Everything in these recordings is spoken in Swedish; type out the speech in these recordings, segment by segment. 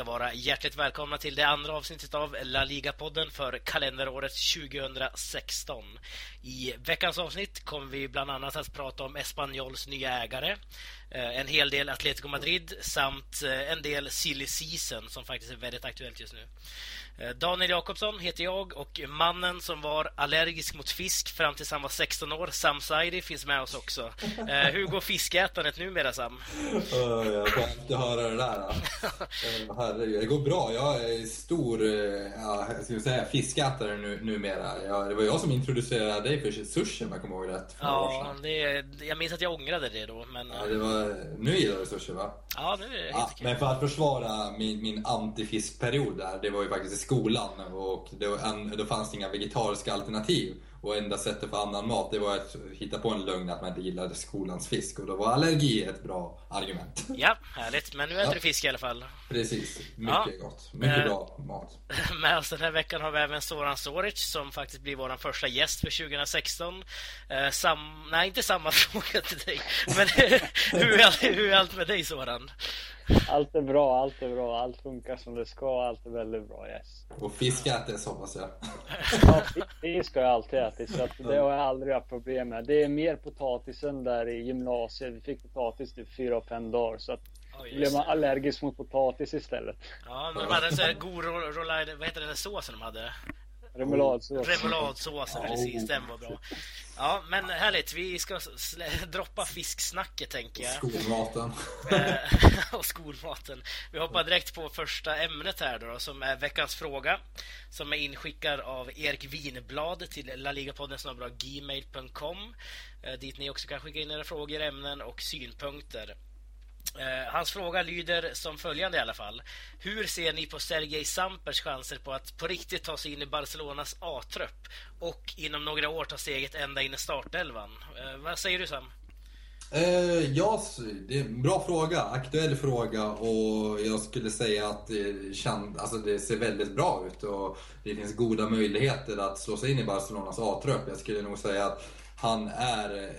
ska vara hjärtligt välkomna till det andra avsnittet av La Liga-podden för kalenderåret 2016. I veckans avsnitt kommer vi bland annat att prata om Espanyols nya ägare, en hel del Atletico Madrid samt eh, en del silly season som faktiskt är väldigt aktuellt just nu. Eh, Daniel Jakobsson heter jag och mannen som var allergisk mot fisk fram tills han var 16 år, Sam Saidi, finns med oss också. Hur går fiskätandet numera, Sam? jag får inte höra det där. Herregud, det går bra. Jag är stor ja, ska säga, fiskätare nu, numera. Jag, det var jag som introducerade dig för sushi om jag kommer ihåg rätt. Ja, det, jag minns att jag ångrade det då. Men... Ja, det var, nu gillar du sushi va? Ja, nu är det ja, Men för att försvara min, min antifiskperiod där, det var ju faktiskt i skolan och det en, då fanns det inga vegetariska alternativ. Och enda sättet för annan mat det var att hitta på en lögn att man inte gillade skolans fisk. Och då var allergi ett bra argument. Ja, härligt. Men nu äter Ja. du fisk i alla fall. Precis, mycket Ja. gott. Mycket Eh. bra mat. Med oss den här veckan har vi även Soran Soric som faktiskt blir vår första gäst för 2016. Eh, sam... Nej, inte samma fråga till dig. Men hur, är, allt- hur är allt med dig Soran? Allt är bra, allt är bra, allt funkar som det ska, allt är väldigt bra, yes. Och fiskätes hoppas jag. Ja, fisk har jag alltid ätit, så att det har jag aldrig haft problem med. Det är mer potatisen där i gymnasiet. Vi fick potatis typ fyra och fem dagar, så att just blev man allergisk mot potatis istället. Ja, men de hade en sån här god ro- roulade, vad heter den där såsen de hade? Remouladsås. Remouladsåsen, precis, den var bra. Ja, men härligt. Vi ska droppa fisksnacket tänker jag. Skolmaten. Eh, och skolmaten. Vi hoppar direkt på första ämnet här då, som är veckans fråga. Som är inskickad av Erik Winblad till laligapodden gmail.com eh, dit ni också kan skicka in era frågor, ämnen och synpunkter. Eh, hans fråga lyder som följande i alla fall. Hur ser ni på Sergej Sampers chanser på att på riktigt ta sig in i Barcelonas A-trupp och inom några år ta steget ända in i startelvan? Eh, vad säger du Sam? Eh, ja, det är en bra fråga, aktuell fråga och jag skulle säga att det, känd, alltså det ser väldigt bra ut och det finns goda möjligheter att slå sig in i Barcelonas A-trupp. Jag skulle nog säga att han är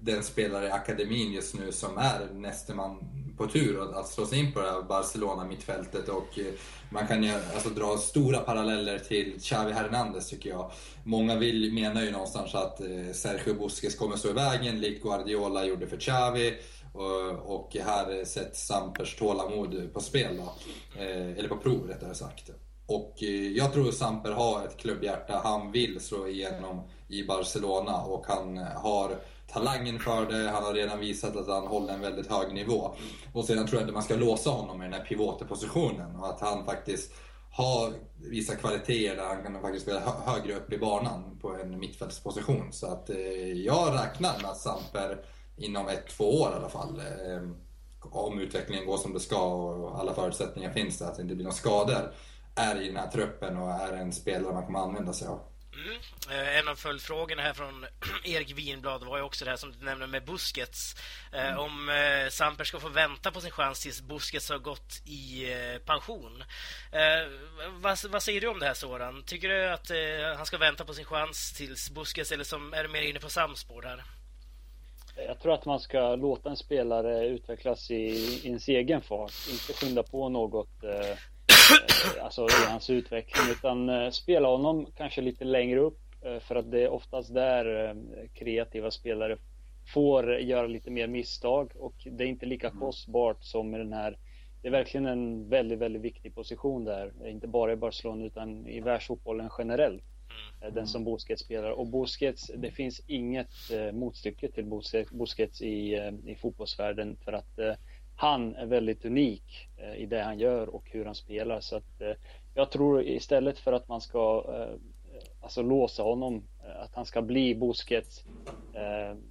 den spelare i akademin just nu som är näste man på tur att, att slå sig in på det här Barcelona mittfältet och eh, man kan ju alltså dra stora paralleller till Xavi Hernandez tycker jag. Många vill, menar ju någonstans att eh, Sergio Busquets kommer stå i vägen, likt Guardiola gjorde för Xavi. Och, och här sätts Sampers tålamod på spel då. Eh, eller på prov rättare sagt. Och eh, jag tror Samper har ett klubbhjärta. Han vill slå igenom i Barcelona och han har talangen för det. Han har redan visat att han håller en väldigt hög nivå. Och sedan tror jag att man ska låsa honom i den här pivoterpositionen och att han faktiskt har vissa kvaliteter där han kan faktiskt spela hö- högre upp i banan på en mittfältsposition. Så att eh, jag räknar med att Samper inom ett, två år i alla fall eh, om utvecklingen går som det ska och alla förutsättningar finns där, att det inte blir några skador, är i den här truppen och är en spelare man kommer använda sig av. Mm. Eh, En av följdfrågorna här från Erik Winblad var ju också det här som du nämnde med Busquets. Eh, Om eh, Samper ska få vänta på sin chans tills Busquets har gått i pension. Vad, vad säger du om det här Soran? Tycker du att han ska vänta på sin chans tills Busquets eller som, är du mer inne på Sams spår här? Jag tror att man ska låta en spelare utvecklas i, i ens egen fart, inte skynda på något alltså i hans utveckling, utan eh, spela honom kanske lite längre upp eh, för att det är oftast där eh, kreativa spelare får göra lite mer misstag och det är inte lika kostbart som i den här det är verkligen en väldigt, väldigt viktig position där, inte bara i Barcelona utan i världsfotbollen generellt. Den som Busquets spelar. Och Busquets, det finns inget motstycke till Busquets, i, i fotbollsvärlden för att han är väldigt unik eh, i det han gör och hur han spelar. Så att eh, jag tror istället för att man ska eh, alltså låsa honom, att han ska bli Busquets,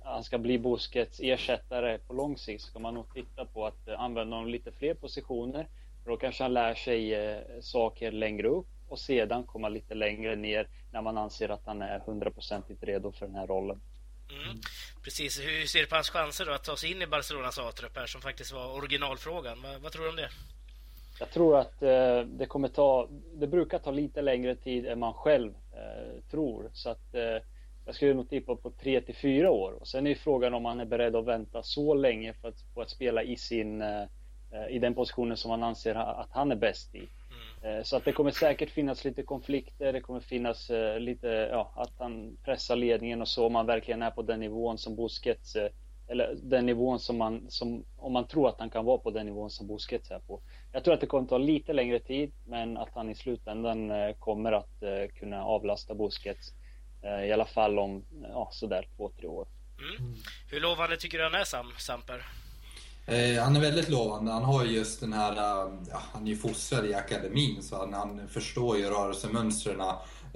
han ska bli Busquets ersättare på lång sikt, ska man nog titta på att använda honom lite fler positioner. För då kanske han lär sig saker längre upp och sedan komma lite längre ner när man anser att han är hundraprocentigt redo för den här rollen. Mm. Precis. Hur ser du på hans chanser då att ta sig in i Barcelonas A-trupp här som faktiskt var originalfrågan? Vad, vad tror du om det? Jag tror att eh, det kommer ta, det brukar ta lite längre tid än man själv eh, tror. Så att eh, jag skulle nog tippa på 3 till 4 år. Och sen är ju frågan om han är beredd att vänta så länge för att, på att spela i sin, eh, eh i den positionen som han anser att han är bäst i. Eh, så att det kommer säkert finnas lite konflikter, det kommer finnas eh, lite, ja, att han pressar ledningen och så, om han verkligen är på den nivån som Busquets eh, eller den nivån som man, som, om man tror att han kan vara på den nivån som Busquets är på. Jag tror att det kommer ta lite längre tid, men att han i slutändan kommer att kunna avlasta Busquets. I alla fall om ja, sådär två, tre år. Mm. Hur lovande tycker du han är, Sam, Samper? Eh, han är väldigt lovande. Han har just den här, eh, ja, han är ju fostrad i akademin så han, han förstår ju rörelsemönstren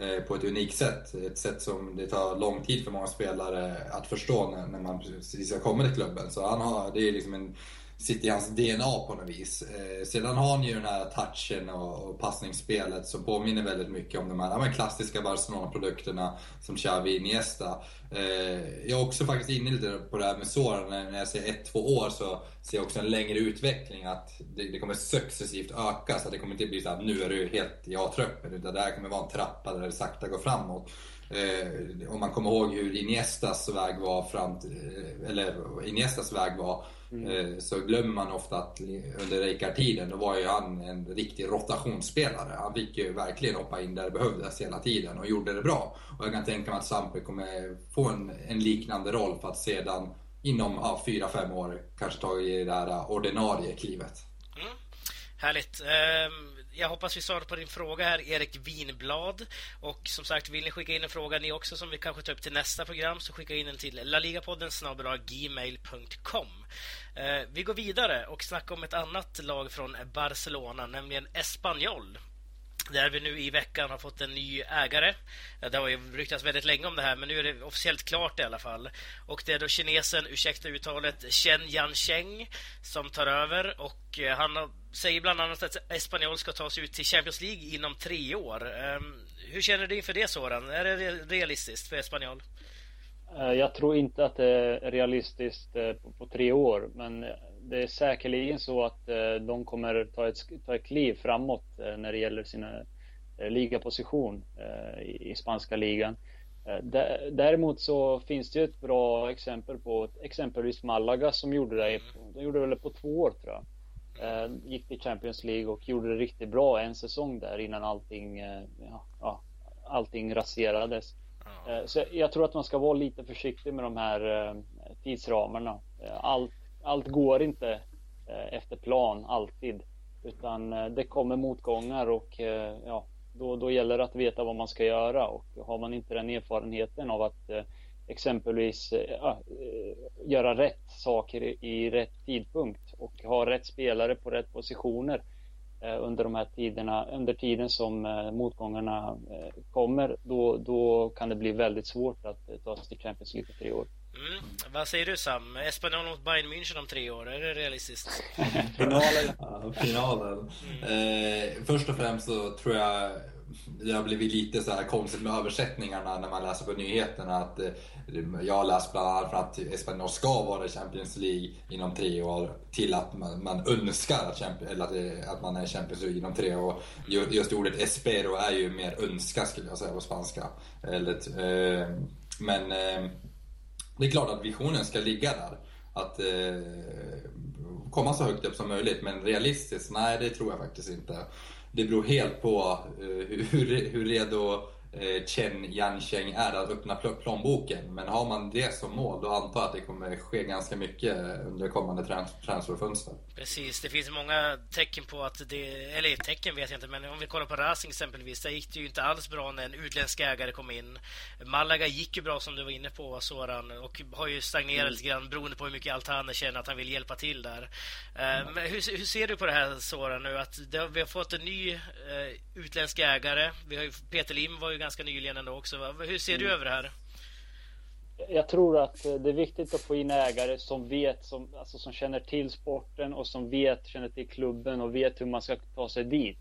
Eh, på ett unikt sätt. Ett sätt som det tar lång tid för många spelare att förstå när, när man precis har kommit till klubben. Så han har, det är liksom en sitter i hans DNA på något vis. Eh, sedan har han ju den här touchen och, och passningsspelet som påminner väldigt mycket om de här ja, klassiska Barcelona-produkterna som Xavi Iniesta. Eh, jag är också faktiskt inne lite på det här med såren. När jag säger ett, två år så ser jag också en längre utveckling. Att det, det kommer successivt öka. Så det kommer inte bli så att nu är du helt i A-truppen. Utan det här kommer vara en trappa där det sakta går framåt. Eh, om man kommer ihåg hur Iniestas väg var fram till, eh, eller Iniestas väg var Mm. Eh, så glömmer man ofta att under Rijkaard-tiden, då var ju han en riktig rotationsspelare. Han fick ju verkligen hoppa in där det behövdes hela tiden och gjorde det bra. Och jag kan tänka mig att Sampe kommer få en, en liknande roll för att sedan inom ja, 4-5 år kanske ta i det här ordinarie klivet. Mm. Härligt. Um jag hoppas vi svarar på din fråga här, Erik Winblad. Och som sagt, vill ni skicka in en fråga ni också som vi kanske tar upp till nästa program så skicka in den till laligapodden gmail.com. Eh, vi går vidare och snackar om ett annat lag från Barcelona, nämligen Espanyol. Där vi nu i veckan har fått en ny ägare. Det har ju ryktats väldigt länge om det här, men nu är det officiellt klart i alla fall. Och det är då kinesen, ursäkta uttalet, Chen Yancheng som tar över. Och eh, han säger bland annat att Espanyol ska ta sig ut till Champions League inom tre år. Ehm, hur känner du inför det, Soran? Är det realistiskt för Espanyol? Eh, jag tror inte att det är realistiskt eh, på tre år, men det är säkerligen så att eh, de kommer ta ett, ta ett kliv framåt eh, när det gäller sin eh, ligaposition i spanska ligan. Däremot så finns det ett bra exempel på exempelvis Malaga som gjorde det, de gjorde det på två år tror jag. Gick till Champions League och gjorde det riktigt bra en säsong där innan allting, ja, allting raserades. Eh, så jag tror att man ska vara lite försiktig med de här eh, tidsramarna. Eh, allt allt går inte efter plan alltid. Utan det kommer motgångar och ja, då, då gäller det att veta vad man ska göra och har man inte den erfarenheten av att exempelvis ja, göra rätt saker i rätt tidpunkt och ha rätt spelare på rätt positioner under de här tiderna, under tiden som motgångarna kommer, då, då kan det bli väldigt svårt att ta sig till Champions League på tre år. Mm. Vad säger du Sam? Espanyol mot Bayern München om tre år, är det realistiskt? finalen. Ja, finalen. Mm. Eh, först och främst så tror jag det har blivit lite så här konstigt med översättningarna när man läser på nyheterna. Att, eh, jag har läst bland annat att Espanyol ska vara i Champions League inom tre år till att man, man önskar att, eller att, eh, att, man är i Champions League inom tre år. Just ordet espero är ju mer önska skulle jag säga på spanska. Eller, eh, men eh, det är klart att visionen ska ligga där. Att eh, komma så högt upp som möjligt, men realistiskt, nej det tror jag faktiskt inte. Det beror helt på eh, hur, hur redo Chen Yancheng är att öppna plånboken. Men har man det som mål, då antar jag att det kommer ske ganska mycket under kommande trans transferfönster. Precis, det finns många tecken på att det, eller tecken vet jag inte, men om vi kollar på Racing exempelvis, där gick det ju inte alls bra när en utländsk ägare kom in. Malaga gick ju bra som du var inne på, Soran, och har ju stagnerat mm. lite grann beroende på hur mycket Altane känner att han vill hjälpa till där. Mm. Men hur, hur, ser du på det här, Soran, nu? Att det, vi har fått en ny uh, utländsk ägare. Vi har ju, Peter Lim var ju ganska nyligen ändå också. Va? Hur ser mm. du över det här? Jag tror att det är viktigt att få in ägare som vet, som, alltså som känner till sporten och som vet, känner till klubben och vet hur man ska ta sig dit.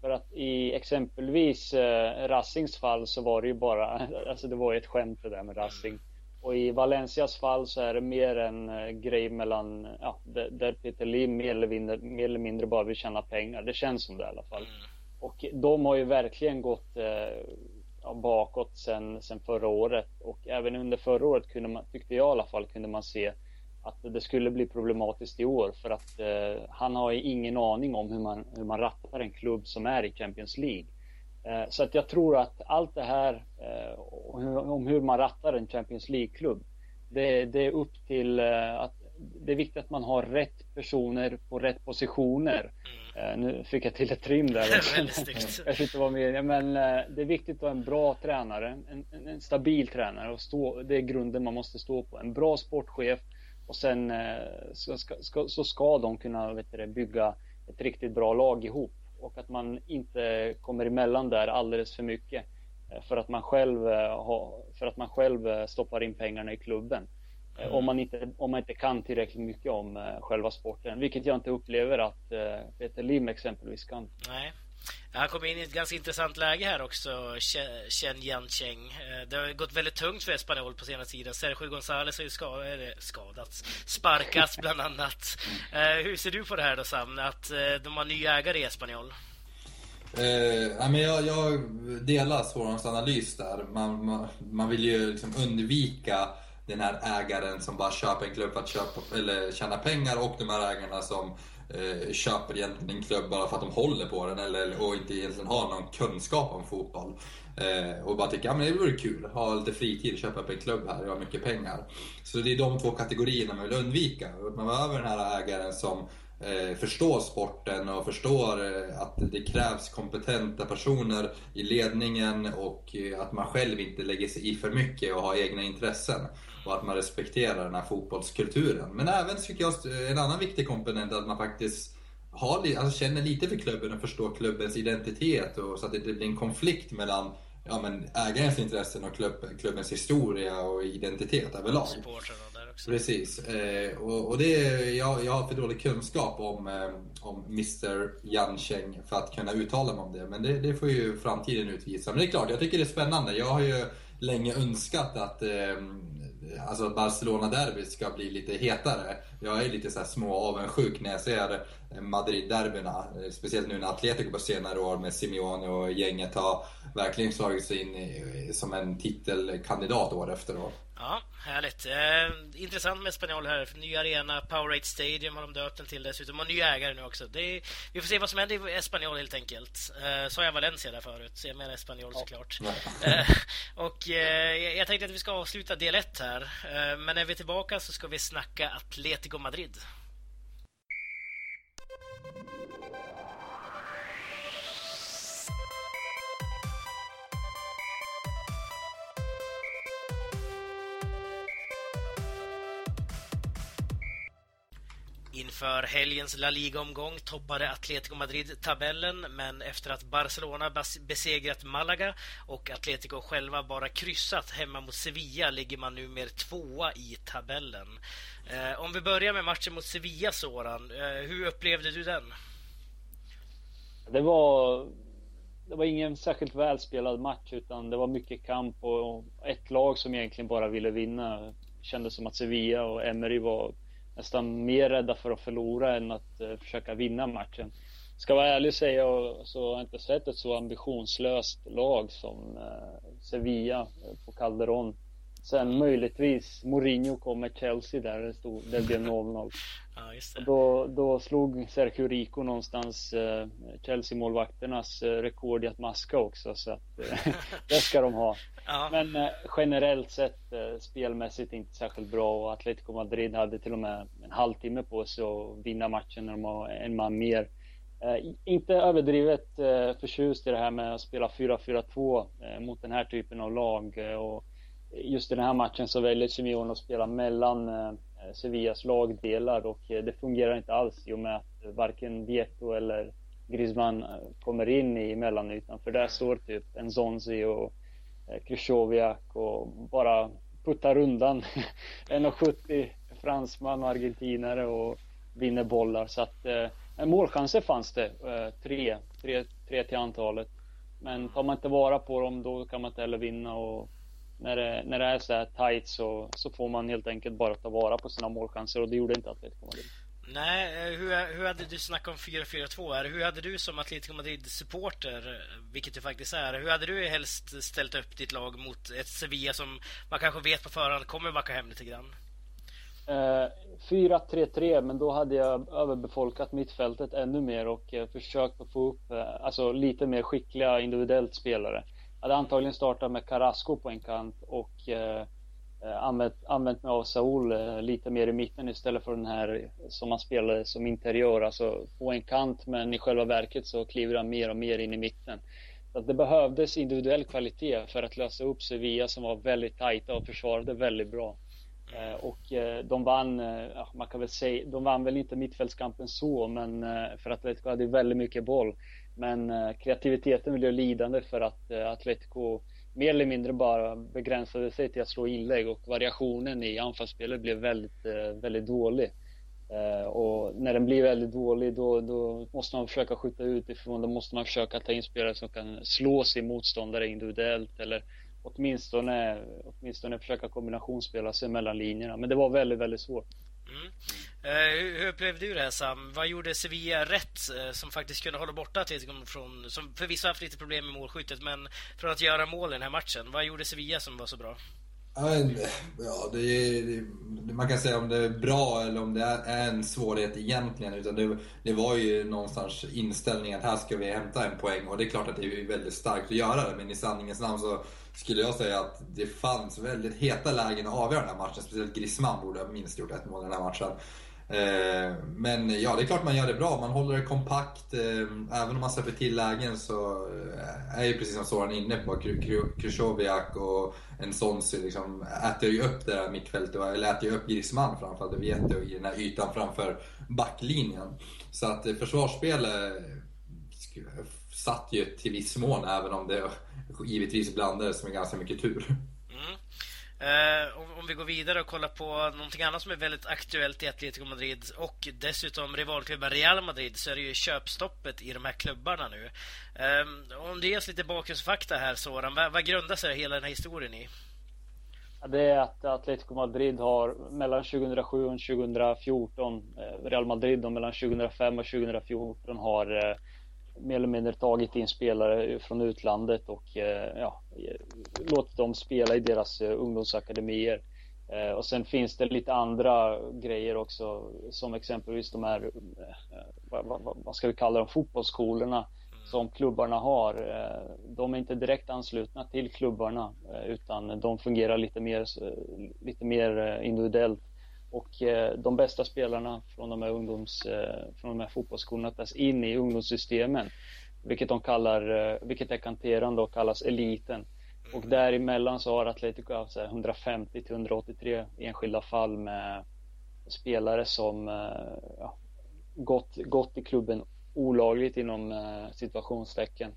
För att i exempelvis eh, Rassings fall så var det ju bara, alltså det var ju ett skämt det där med Rassing. Och i Valencias fall så är det mer en eh, grej mellan, ja, där Peter Lim mer eller, mindre, mer eller mindre bara vill tjäna pengar. Det känns som det i alla fall. Mm. Och de har ju verkligen gått eh, bakåt sen, sen förra året och även under förra året kunde man, tyckte jag i alla fall, kunde man se att det skulle bli problematiskt i år för att eh, han har ingen aning om hur man, hur man rattar en klubb som är i Champions League. Eh, så att jag tror att allt det här eh, om hur man rattar en Champions League-klubb, det, det, är upp till eh, att det är viktigt att man har rätt personer på rätt positioner. Mm. Nu fick jag till ett trim där. Kanske inte var med. Men det är viktigt att ha en bra tränare, en, en, stabil tränare. Och stå, det är grunden man måste stå på. En bra sportchef och sen så ska, ska, så ska de kunna vet du, bygga ett riktigt bra lag ihop. Och att man inte kommer emellan där alldeles för mycket. För att man själv, för att man själv stoppar in pengarna i klubben. Mm. Om, man inte, om man inte kan tillräckligt mycket om uh, själva sporten. Vilket jag inte upplever att uh, Peter Lim exempelvis kan. Nej. Han kom in i ett ganska intressant läge här också, Chen Yancheng. Eh, det har gått väldigt tungt för Espanyol på senare tiden. Sergio González har ju skadats, skadats, sparkats bland annat. Hur ser du på det här då Sam, att de har ny ägare i Espanyol? Eh, men jag, jag delar Svårons analys där. Man, man, man vill ju liksom undvika den här ägaren som bara köper en klubb för att köpa, eller tjäna pengar och de här ägarna som eh, köper egentligen en klubb bara för att de håller på den eller, och inte egentligen har någon kunskap om fotboll. Eh, och bara tycker att ja, det vore kul, ha lite fritid, köpa upp en klubb här, jag har mycket pengar. Så det är de två kategorierna man vill undvika. Man behöver den här ägaren som eh, förstår sporten och förstår eh, att det krävs kompetenta personer i ledningen och eh, att man själv inte lägger sig i för mycket och har egna intressen och att man respekterar den här fotbollskulturen. Men även tycker jag en annan viktig komponent är att man faktiskt har, alltså känner lite för klubben och förstår klubbens identitet och så att det inte blir en konflikt mellan ja, men ägarens intressen och klubb, klubbens historia och identitet överlag. Precis. Eh, och, och, det, jag, jag har för dålig kunskap om, eh, om Mr Jancheng för att kunna uttala mig om det. Men det, det, får ju framtiden utvisa. Men det är klart, jag tycker det är spännande. Jag har ju länge önskat att eh, alltså Barcelona-derbyt ska bli lite hetare. Jag är lite så här små avundsjuk när jag ser Madrid-derbyna. Eh, speciellt nu när Atletico på senare år med Simeone och gänget har verkligen slagit sig in i, som en titelkandidat år efter år. Ja, härligt. Eh, intressant med Spanjol här. Ny arena, Powerade Stadium har de döpt den till dessutom. Och ny ägare nu också. Är, vi får se vad som händer i Espanyol helt enkelt. Eh, sa jag Valencia där förut, så jag menar Espanyol såklart. Eh, och eh, jag tänkte att vi ska avsluta del 1 här. Eh, men när vi är tillbaka så ska vi snacka Atletico Madrid. Inför helgens La Liga-omgång toppade Atletico Madrid tabellen men efter att Barcelona besegrat Malaga och Atletico själva bara kryssat hemma mot Sevilla ligger man nu mer tvåa i tabellen. Eh, om vi börjar med matchen mot Sevilla, Soran. Eh, hur upplevde du den? Det var, det var ingen särskilt välspelad match utan det var mycket kamp och ett lag som egentligen bara ville vinna. Det kändes som att Sevilla och Emery var nästan mer rädda för att förlora än att uh, försöka vinna matchen. Ska vara ärlig och säga så har jag inte sett ett så ambitionslöst lag som uh, Sevilla uh, på Calderon Sen möjligtvis Mourinho kom med Chelsea där det, stod, det blev 0-0. Ja, just det. Då, då slog Sergio Rico någonstans eh, Chelsea-målvakternas eh, rekord i att maska också så att eh, det ska de ha. Ja. Men eh, generellt sett eh, spelmässigt inte särskilt bra. Och Atletico Madrid hade till och med en halvtimme på sig att vinna matchen när de har en man mer. Eh, inte överdrivet förtjust i det här med att spela 4-4-2 eh, mot den här typen av lag. Och just i den här matchen så väljer Simeone att spela mellan Sevillas lagdelar. Och det fungerar inte alls i och med att varken Vieto eller Griezmann kommer in i mellanytan för där står typ Enzonzi och Eh, Krychowiak och bara puttar undan 1,70 fransman och argentinare och vinner bollar så att eh, målchanser fanns det, eh, tre, tre, tre till antalet. Men tar man inte vara på dem då kan man inte heller vinna och när det, när det är så här tight så, så får man helt enkelt bara ta vara på sina målchanser och det gjorde inte Atletico Madrid. Nej, eh, hur, hur hade du snackat om 4-4-2 Hur hade du som Atletico Madrid-supporter, eh, vilket du faktiskt är, hur hade du helst ställt upp ditt lag mot ett Sevilla som man kanske vet på förhand kommer backa hem lite grann? Eh, 4-3-3, men då hade jag överbefolkat mittfältet ännu mer och eh, försökt att få upp eh, alltså, lite mer skickliga individuellt spelare. Jag hade antagligen startat med Carrasco på en kant och eh, Eh, använt, använt mig av Saul eh, lite mer i mitten istället för den här som man spelade som interiör, alltså på en kant men i själva verket så kliver han mer och mer in i mitten. Så att det behövdes individuell kvalitet för att lösa upp Sevilla som var väldigt tajta och försvarade väldigt bra. Eh, och de vann, man kan väl säga, de vann väl inte mittfältskampen så, men för Atletico hade väldigt mycket boll. Men kreativiteten blev lidande för att Atletico mer eller mindre bara begränsade sig till att slå inlägg och variationen i anfallsspelet blev väldigt, eh, väldigt dålig. Eh, och när den blir väldigt dålig då, då måste man försöka skjuta utifrån, då måste man försöka ta in spelare som kan slå sin motståndare individuellt eller åtminstone, åtminstone försöka kombinationsspela sig mellan linjerna. Men det var väldigt, väldigt svårt. Mm. Eh, hur upplevde du det här Sam? Vad gjorde Sevilla rätt eh, som faktiskt kunde hålla borta Atletico från, som förvisso haft lite problem med målskyttet, men från att göra mål i den här matchen? Vad gjorde Sevilla som var så bra? Ja, det är, det, man kan säga om det är bra eller om det är en svårighet egentligen. Utan det, det var ju någonstans inställningen att här ska vi hämta en poäng. Och det är klart att det är väldigt starkt att göra det. Men i sanningens namn så skulle jag säga att det fanns väldigt heta lägen att avgöra den här matchen. Speciellt Griezmann borde ha minst gjort ett mål i den här matchen. Eh, men ja, det är klart man gör det bra. Man håller det kompakt. Eh, även om man släpper till lägen så eh, är ju precis som Soran inne på, Krychowiak och en Sonsi liksom äter ju upp det där mittfältet, eller äter ju upp Griezmann framförallt, det vet jag, i den här ytan framför backlinjen. Så att försvarsspelet satt ju till viss mån, även om det givetvis blandades med ganska mycket tur. Eh, om, om, vi går vidare och kollar på någonting annat som är väldigt aktuellt i Atletico Madrid och dessutom rivalklubben Real Madrid så är det ju köpstoppet i de här klubbarna nu. Eh, om ger oss lite bakgrundsfakta här Soran, vad, vad grundar sig hela den här historien i? Det är att Atletico Madrid har mellan 2007 och 2014, eh, Real Madrid och mellan 2005 och 2014 har eh, mer eller mindre tagit in spelare från utlandet och eh, ja, låtit dem spela i deras eh, ungdomsakademier. Eh, och sen finns det lite andra grejer också som exempelvis de här, vad, ska vi kalla dem, fotbollsskolorna mm. som klubbarna har. De är inte direkt anslutna till klubbarna utan de fungerar lite mer, lite mer individuellt och eh, de bästa spelarna från de här, ungdoms, eh, från de här fotbollsskolorna tas in i ungdomssystemen. Vilket de kallar, eh, vilket är kanterande och kallas eliten. Och mm. däremellan så har Atletico haft 150 till 183 enskilda fall med spelare som ja, gått, gått i klubben olagligt inom situationstecken.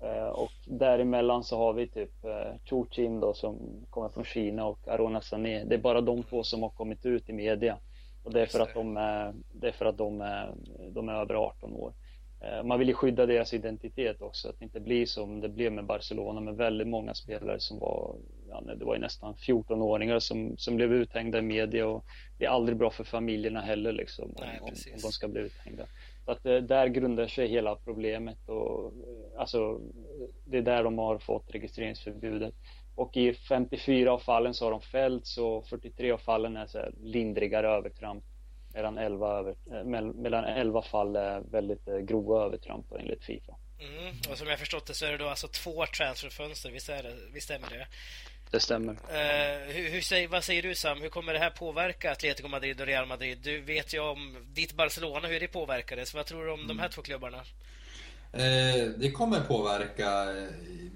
Eh, och däremellan så har vi typ eh, Chu Chin då som kommer från Kina och Arona Sané. Det är bara de två som har kommit ut i media. Och det är för att de är, det är, för att de är, de är över 18 år. Eh, man vill ju skydda deras identitet också, att det inte blir som det blev med Barcelona med väldigt många spelare som var, ja, det var ju nästan 14-åringar som, som blev uthängda i media och det är aldrig bra för familjerna heller liksom, Nej, om, om de ska bli uthängda. Så att eh, där grundar sig hela problemet och eh, alltså det är där de har fått registreringsförbudet. Och i 54 av fallen så har de fällts och 43 av fallen är så lindrigare övertramp. Medan 11, över, eh, mellan 11 fall är väldigt grova övertramp enligt Fifa. Mm, och som jag förstått det så är det då alltså två transferfönster, visst, är det, visst stämmer det? Det stämmer. Uh, hur, hur, vad säger du Sam? Hur kommer det här påverka Atletico Madrid och Real Madrid? Du vet ju om ditt Barcelona, hur det påverkades. Vad tror du om mm. de här två klubbarna? Eh, det kommer påverka,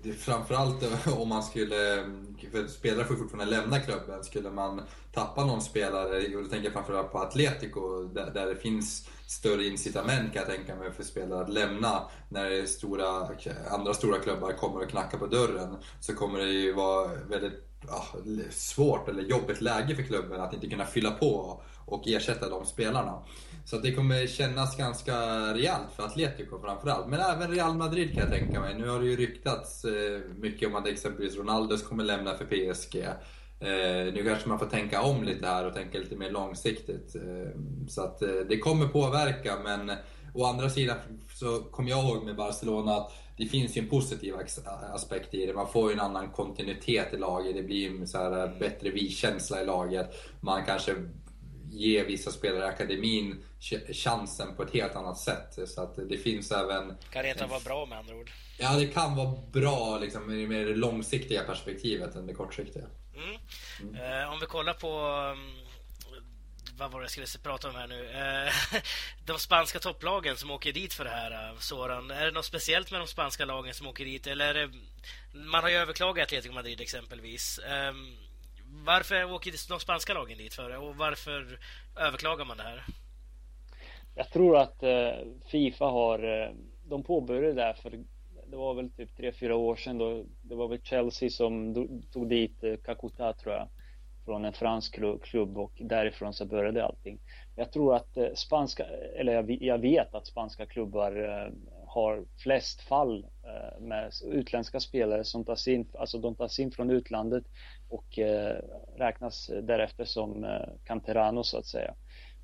eh, framförallt om man skulle, eh, för spelare får fortfarande lämna klubben, skulle man tappa någon spelare, och då tänker jag framförallt på Atletico, där, där det finns större incitament kan jag tänka mig för spelare att lämna när stora, andra stora klubbar kommer och knackar på dörren. Så kommer det ju vara väldigt ja, svårt eller jobbigt läge för klubben att inte kunna fylla på och ersätta de spelarna. Så det kommer kännas ganska rejält för Atletico framförallt. Men även Real Madrid kan jag tänka mig. Nu har det ju ryktats eh, mycket om att exempelvis Ronaldos kommer lämna för PSG. Eh, nu kanske man får tänka om lite här och tänka lite mer långsiktigt. Eh, så att det kommer påverka men å andra sidan så kommer jag ihåg med Barcelona att det finns ju en positiv aspekt i det. Man får ju en annan kontinuitet i laget. Det blir en så här bättre vi-känsla i laget. Man kanske ge vissa spelare i akademin chansen på ett helt annat sätt. Så att det finns även... Kan rent vara bra med andra ord. Ja, det kan vara bra liksom, i det långsiktiga perspektivet än det kortsiktiga. Mm. Mm. Uh, om vi kollar på um, vad var det jag skulle prata om här nu? Uh, de spanska topplagen som åker dit för det här, uh, Soran. Är det något speciellt med de spanska lagen som åker dit? Eller det, man har ju överklagat Atletico Madrid exempelvis. Varför åker de spanska lagen dit för och varför överklagar man det här? Jag tror att eh, Fifa har, eh, de påbörjade det där för det var väl typ tre fyra år sedan då. Det var väl Chelsea som tog dit eh, Kakuta tror jag. Från en fransk klubb och därifrån så började allting. Jag tror att spanska, eller jag vet att spanska klubbar har flest fall med utländska spelare som tas in, alltså de tas in från utlandet och räknas därefter som canterano så att säga.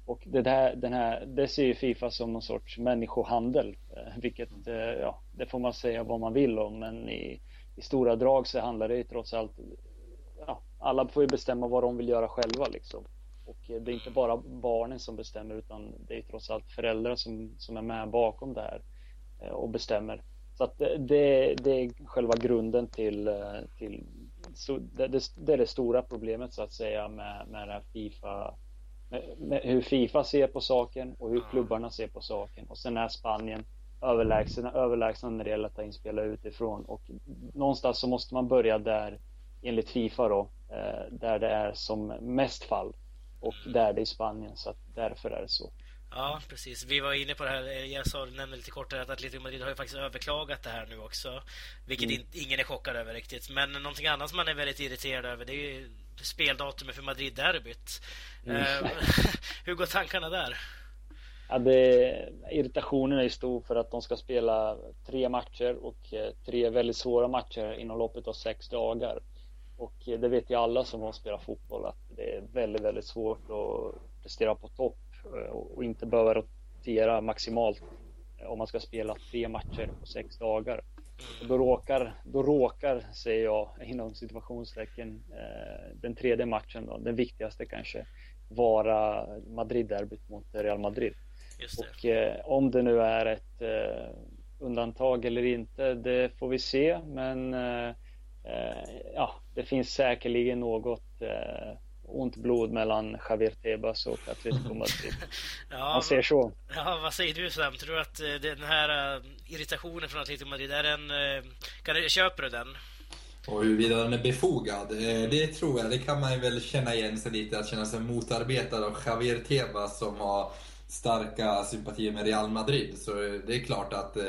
Och det, där, den här, det ser ju Fifa som någon sorts människohandel. Eh, vilket, eh, ja, det får man säga vad man vill om. Men i, i stora drag så handlar det ju trots allt, ja, alla får ju bestämma vad de vill göra själva liksom. Och eh, det är inte bara barnen som bestämmer utan det är trots allt föräldrar som, som är med bakom det här och bestämmer. Så att det, det är själva grunden till, till det, det, det, är det stora problemet så att säga med, med här Fifa med hur Fifa ser på saken och hur klubbarna ser på saken. Och sen är Spanien överlägsna, överlägsna när det gäller att ta in spelare utifrån. Och någonstans så måste man börja där, enligt Fifa då, eh, där det är som mest fall. Och där det är i Spanien, så att därför är det så. Ja, precis. Vi var inne på det här. Jag sa, nämnde lite kort att Atletico Madrid har ju faktiskt överklagat det här nu också. Vilket mm. ingen är chockad över riktigt. Men någonting annat som man är väldigt irriterad över det är ju speldatumet för Madrid-derbyt. Mm. Eh, hur går tankarna där? Ja, det, irritationen är stor för att de ska spela tre matcher och eh, tre väldigt svåra matcher inom loppet av sex dagar. Och eh, det vet ju alla som har spelat fotboll att det är väldigt, väldigt svårt att prestera på topp och inte behöva rotera maximalt om man ska spela tre matcher på sex dagar. Då råkar, då råkar, säger jag inom situationstecken, den tredje matchen då, den viktigaste kanske, vara Madrid-derbyt mot Real Madrid. Och eh, om det nu är ett eh, undantag eller inte, det får vi se. Men eh, eh ja, det finns säkerligen något eh, ont blod mellan Javier Tebas och Atletico Madrid. ja, Man ser så. Ja, vad säger du Sam? Tror du att eh, den här irritationen från Atletico Madrid, är den, kan du, köper du den? Och huruvida den är befogad, eh, det tror jag. Det kan man väl känna igen sig lite, att känna sig motarbetad av Javier Tebas som har starka sympatier med Real Madrid. Så det är klart att eh,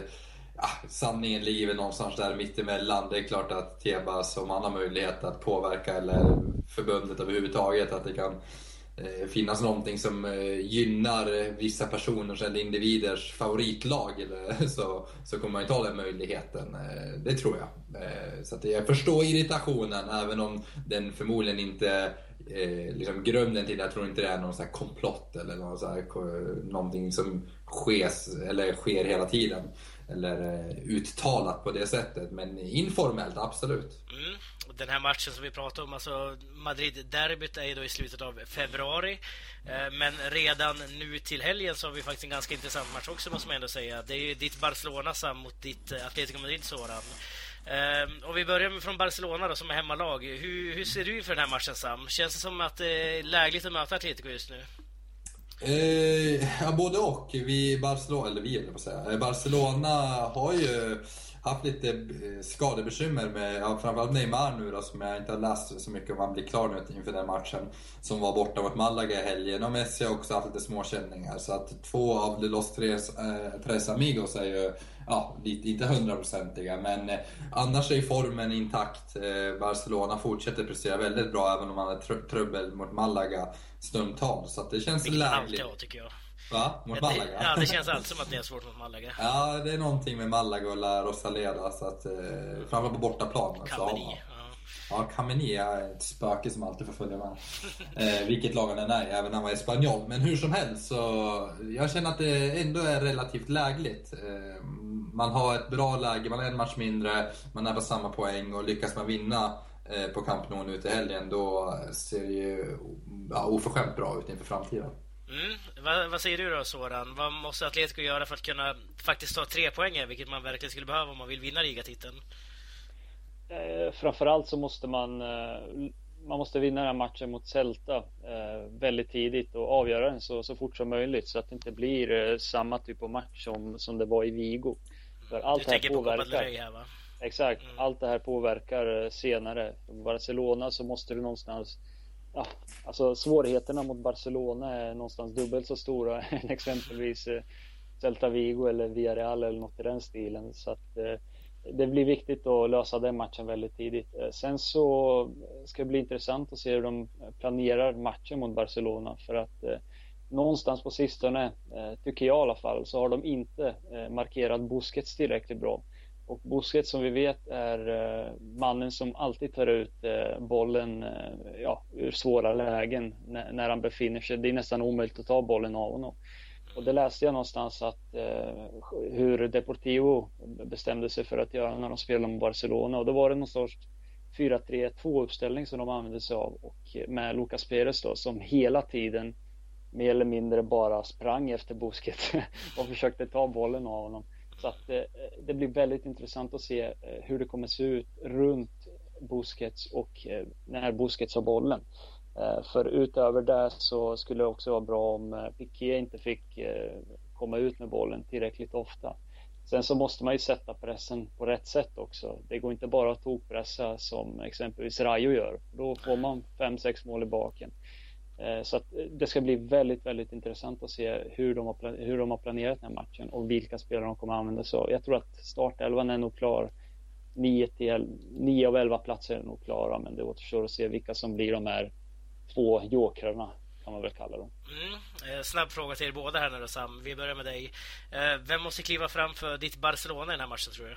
ja, sanningen ligger väl någonstans där mittemellan. Det är klart att Tebas, om han har möjlighet att påverka, eller förbundet överhuvudtaget, att det kan Eh, finnas någonting som eh, gynnar vissa personers eller individers favoritlag så, så kommer man ju ta den möjligheten. Eh, det tror jag. Eh, så att jag förstår irritationen även om den förmodligen inte eh, liksom grunden till det, jag tror inte det är någon så komplott eller någon så här, någonting som sker, eller sker hela tiden. Eller eh, uttalat på det sättet. Men informellt, absolut. Mm den här matchen som vi pratade om, alltså Madrid-derbyt är ju då i slutet av februari. Eh, men redan nu till helgen så har vi faktiskt en ganska intressant match också måste man ändå säga. Det är ju ditt Barcelona Sam mot ditt eh, Atletico Madrid Soran. Om och vi börjar från Barcelona då som är hemmalag. Hur, hur ser du för den här matchen Sam? Känns det som att det är lägligt att möta Atletico just nu? Eh, ja, både och. Vi Barcelona, eller vi vill jag säga. Eh, Barcelona har ju haft lite eh, skadebekymmer med ja, framförallt Neymar nu då, som jag inte har läst så mycket om han blir klar nu inför den matchen. Som var borta mot Malaga i helgen. Och Messi har också haft lite småkänningar. Så att två av Los Tres, eh, Tres Amigos är ju, ja, lite, inte hundraprocentiga. Men eh, annars är formen intakt. Eh, Barcelona fortsätter prestera väldigt bra även om man har tr trubbel mot Malaga stundtals. Så att det känns lägligt. Vilket tycker jag. Va? Mot Malaga? ja, det känns alltid som att ni har svårt mot Malaga. Ja, det är någonting med Malaga och La Rosaleda. Så att, eh, framförallt på bortaplan. Kameni. Ja, Kameni är ett spöke som alltid får följa med. Eh, vilket lag han än är, även när han var spanjol. Men hur som helst så jag känner att det ändå är relativt lägligt. Eh, man har ett bra läge, man har en match mindre, man är på samma poäng och lyckas man vinna eh, på Camp Nou nu till helgen, då ser det ju ja, oförskämt bra ut inför framtiden. Mm. Vad, vad, säger du då Soran? Vad måste Atletico göra för att kunna faktiskt ta tre poäng, vilket man verkligen skulle behöva om man vill vinna ligatiteln? Eh, framförallt så måste man eh, man måste vinna den här matchen mot Celta eh, väldigt tidigt och avgöra den så, så fort som möjligt så att det inte blir eh, samma typ av match som, som det var i Vigo. För allt du tänker påverkar, på Copa här va? Exakt, mm. allt det här påverkar eh, senare. Barcelona så måste du någonstans Ja, alltså svårigheterna mot Barcelona är någonstans dubbelt så stora än exempelvis eh, Celta Vigo eller Villarreal eller något i den stilen. Så att eh, det blir viktigt att lösa den matchen väldigt tidigt. Eh, sen så ska det bli intressant att se hur de planerar matchen mot Barcelona för att eh, någonstans på sistone, eh, tycker jag i alla fall, så har de inte eh, markerat Busquets tillräckligt bra. Och Busquets som vi vet är eh, mannen som alltid tar ut eh, bollen eh, ja, ur svåra lägen när, han befinner sig. Det är nästan omöjligt att ta bollen av honom. Och det läste jag någonstans att eh, hur Deportivo bestämde sig för att göra när de spelade mot Barcelona och då var det någon sorts 4-3-2 uppställning som de använde sig av och med Lucas Perez då som hela tiden mer eller mindre bara sprang efter Busquets och försökte ta bollen av honom. Så att eh, det blir väldigt intressant att se eh, hur det kommer se ut runt Busquets och eh, när Busquets har bollen. För utöver det så skulle det också vara bra om Piqué inte fick komma ut med bollen tillräckligt ofta. Sen så måste man ju sätta pressen på rätt sätt också. Det går inte bara att tokpressa som exempelvis Rayo gör. Då får man 5-6 mål i baken. Eh, så att eh, det ska bli väldigt, väldigt intressant att se hur de, har, hur de har planerat den här matchen och vilka spelare de kommer att använda sig av. Jag tror att startelvan är nog klar. 9, till, 9 av 11 platser är nog klara men det återstår att se vilka som blir de här två jokrarna kan man väl kalla dem. Mm. Eh, snabb fråga till er båda här nu Sam. Vi börjar med dig. Vem måste kliva fram för ditt Barcelona i den här matchen tror du?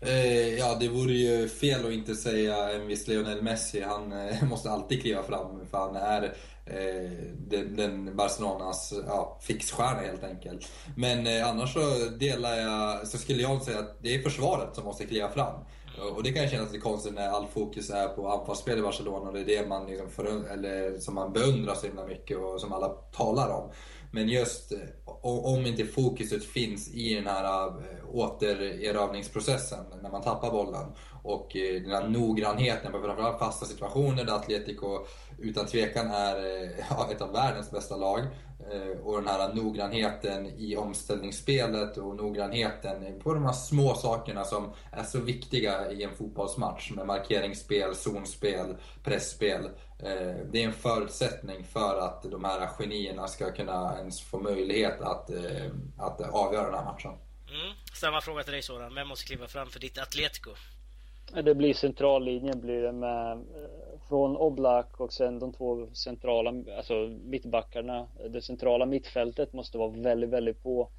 Eh, ja, det vore ju fel att inte säga en viss Lionel Messi. Han eh, måste alltid kliva fram för han är eh, den, den, Barcelonas ja, fixstjärna helt enkelt. Men eh, annars så delar jag, så skulle jag säga att det är försvaret som måste kliva fram. Och det kan kännas lite konstigt när all fokus är på anfallsspel i Barcelona och det är det man liksom för, eller som man beundrar så himla mycket och som alla talar om. Men just eh, om inte fokuset finns i den här eh, återerövringsprocessen när man tappar bollen och eh, den här noggrannheten på framförallt fasta situationer där Atletico utan tvekan är ett av världens bästa lag och den här noggrannheten i omställningsspelet och noggrannheten på de här små sakerna som är så viktiga i en fotbollsmatch med markeringsspel, zonspel, pressspel. Eh, det är en förutsättning för att de här genierna ska kunna ens få möjlighet att, eh, att avgöra den här matchen. Mm. Samma fråga till dig Soran. Vem måste kliva fram för ditt Atletico? Det blir centrallinjen blir det med från Oblak och sen de två centrala, alltså mittbackarna. Det centrala mittfältet måste vara väldigt, väldigt på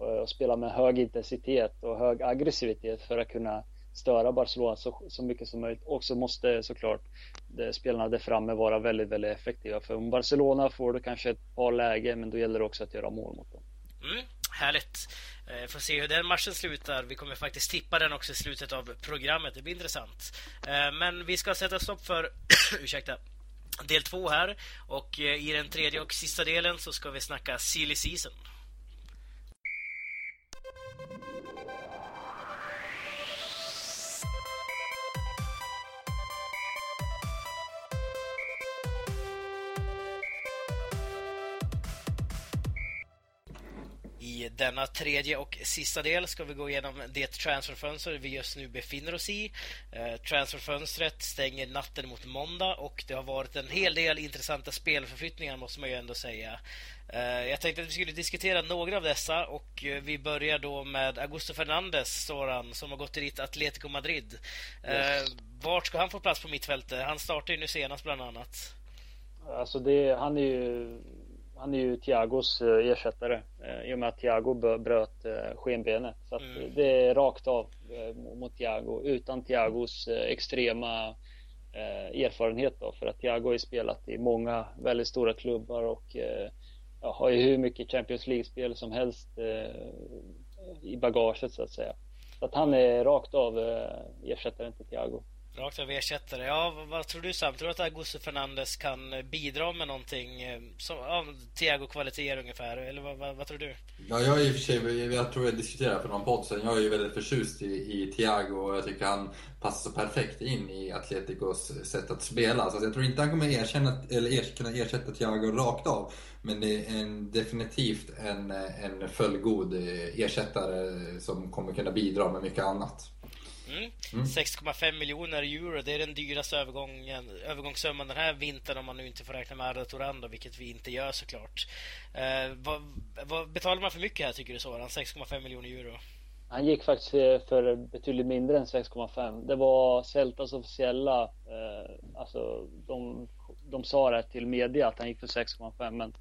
eh, och spela med hög intensitet och hög aggressivitet för att kunna störa Barcelona så, så mycket som möjligt. Och så måste såklart det, spelarna där framme vara väldigt, väldigt effektiva. För om Barcelona får du kanske ett par lägen, men då gäller det också att göra mål mot dem. Mm, härligt. Eh, får se hur den matchen slutar. Vi kommer faktiskt tippa den också i slutet av programmet. Det blir intressant. Eh, men vi ska sätta stopp för ursäkta, del två här. Och i den tredje och sista delen så ska vi snacka silly season. I denna tredje och sista del ska vi gå igenom det transferfönster vi just nu befinner oss i. Eh, transferfönstret stänger natten mot måndag och det har varit en hel del intressanta spelförflyttningar måste man ju ändå säga. Eh, jag tänkte att vi skulle diskutera några av dessa och eh, vi börjar då med Augusto Fernandes, Soran, som har gått till ditt Atletico Madrid. Yes. Vart ska han få plats på mittfältet? Han startar ju nu senast bland annat. Alltså det, han är ju han är ju Thiagos eh, ersättare eh, i och med att Thiago bröt eh, skenbenet. Så mm. det är rakt av mot Thiago utan Thiagos extrema erfarenhet då. För att Thiago har ju spelat i många väldigt stora klubbar och ja, har ju hur mycket Champions League-spel som helst i bagaget så att säga. Så att han är rakt av ersättaren till Thiago. Rakt av ersättare. Ja, vad, vad, tror du Sam? Tror du att Augusto Fernandes kan eh, bidra med någonting eh, som, ja, Thiago-kvaliteter ungefär? Eller vad, vad, vad, tror du? Ja, jag är i och för sig, jag tror jag diskuterade för någon podd sen, jag är ju väldigt förtjust i, i Thiago och jag tycker han passar så perfekt in i Atleticos sätt att spela. Så jag tror inte han kommer erkänna, eller er, kunna ersätta Thiago rakt av. Men det är en, definitivt en, en fullgod eh, ersättare som kommer kunna bidra med mycket annat. Mm. Mm. 6,5 miljoner euro, det är den dyraste övergången, övergångssumman den här vintern om man nu inte får räkna med Arda Torando, vilket vi inte gör såklart. Eh, vad, vad betalar man för mycket här tycker du Soran? 6,5 miljoner euro? Han gick faktiskt för betydligt mindre än 6,5. Det var Celtas officiella, eh, alltså de, de sa det till media att han gick för 6,5 men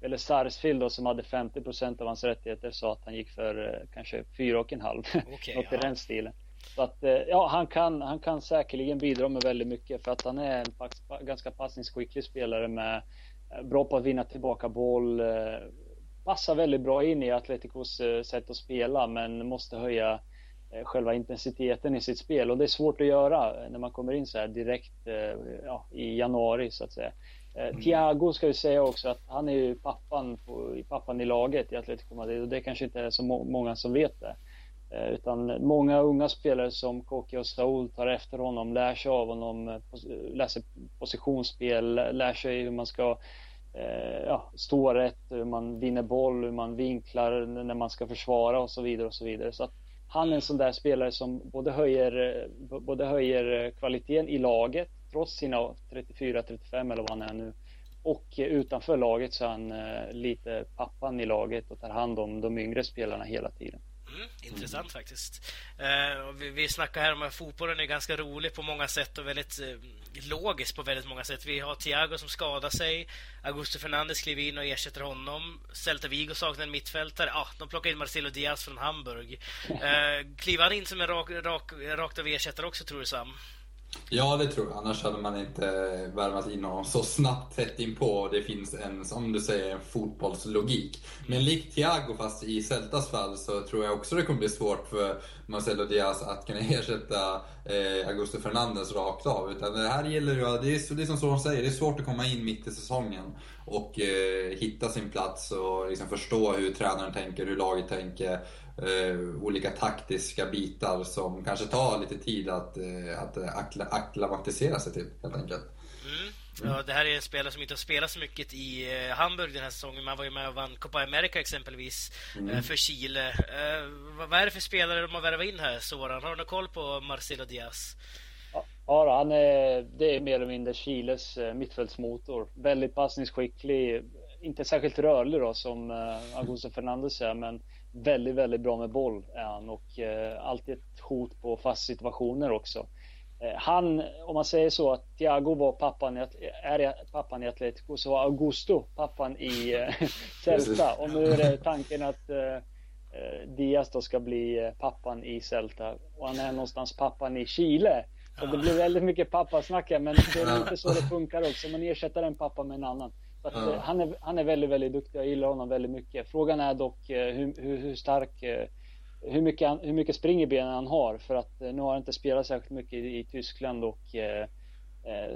eller Sarsfield då, som hade 50% av hans rättigheter sa att han gick för eh, kanske 4,5. Okay, Något ja. i den stilen. Så att eh, ja, han kan, han kan säkerligen bidra med väldigt mycket för att han är en ganska passningsskicklig spelare med eh, bra på att vinna tillbaka boll. Eh, passar väldigt bra in i Atleticos sätt att spela men måste höja själva intensiteten i sitt spel och det är svårt att göra när man kommer in så här direkt ja, i januari så att säga. Mm. Thiago ska vi säga också att han är ju pappan, på, pappan i laget i Atletico Madrid och det kanske inte är så många som vet det. Eh, utan många unga spelare som Koki och Saul tar efter honom, lär sig av honom, eh, Lär sig positionsspel, lär sig hur man ska eh, ja, stå rätt, hur man vinner boll, hur man vinklar när man ska försvara och så vidare och så vidare. Så att han är en sån där spelare som både höjer, både höjer kvaliteten i laget trots sina 34-35 eller vad han är nu och utanför laget så är han lite pappan i laget och tar hand om de yngre spelarna hela tiden. Mm, intressant mm. faktiskt. Eh, vi, vi snackar här om att fotbollen är ganska rolig på många sätt och väldigt eh, logisk på väldigt många sätt. Vi har Thiago som skadar sig. Augusto Fernandes kliver in och ersätter honom. Celta Vigo saknar en mittfältare. Ja, de plockar in Marcelo Diaz från Hamburg. Eh, kliver han in som en rak, rak, rakt av ersättare också, tror du Sam? Ja, det tror jag. Annars hade man inte värvat in honom så snabbt tätt inpå. Det finns en, som du säger, en fotbollslogik. Men likt Thiago, fast i Celtas fall, så tror jag också det kommer bli svårt för Marcelo Diaz att kunna ersätta eh, Augusto Fernandes rakt av. Utan det här gäller ju, det är, det är som Soran säger, det är svårt att komma in mitt i säsongen och eh, hitta sin plats och liksom förstå hur tränaren tänker, hur laget tänker eh, olika taktiska bitar som kanske tar lite tid att, eh, att akkla, akklimatisera sig till helt enkelt. Mm. Ja, det här är en spelare som inte har spelat så mycket i eh, Hamburg den här säsongen. Man var ju med och vann Copa America exempelvis mm. Eh, för Chile. Eh, vad är det för spelare de har värvat in här, Soran? Har du någon koll på Marcelo Diaz? Ja, han är, det är mer eller mindre Chiles mittfältsmotor. Väldigt passningsskicklig, inte särskilt rörlig då som Augusto Fernandes är, men väldigt, väldigt bra med boll är han och eh, alltid ett hot på fast situationer också. Eh, han, om man säger så, att Thiago var pappan i, är pappan i Atletico, så var Augusto pappan i eh, Celta. Och nu är det tanken att eh, eh, Diaz då ska bli eh, pappan i Celta. Och han är någonstans pappan i Chile. Så det blir väldigt mycket pappasnack men det är inte så det funkar också. Man ersätter en pappa med en annan. Att, ja. han, är, han är väldigt, väldigt duktig. Jag gillar honom väldigt mycket. Frågan är dock eh, hur, hur, hur stark eh, hur mycket, hur mycket springerbenen han har för att nu har han inte spelat särskilt mycket i, i Tyskland och eh,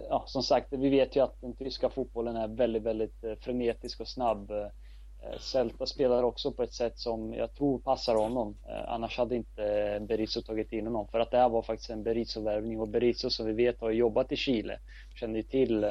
ja, som sagt, vi vet ju att den tyska fotbollen är väldigt, väldigt frenetisk och snabb. Eh, Celta spelar också på ett sätt som jag tror passar honom. Eh, annars hade inte Berizzo tagit in honom. För att det här var faktiskt en Berizzo-värvning och Berizzo som vi vet har jobbat i Chile. Känner ju till eh,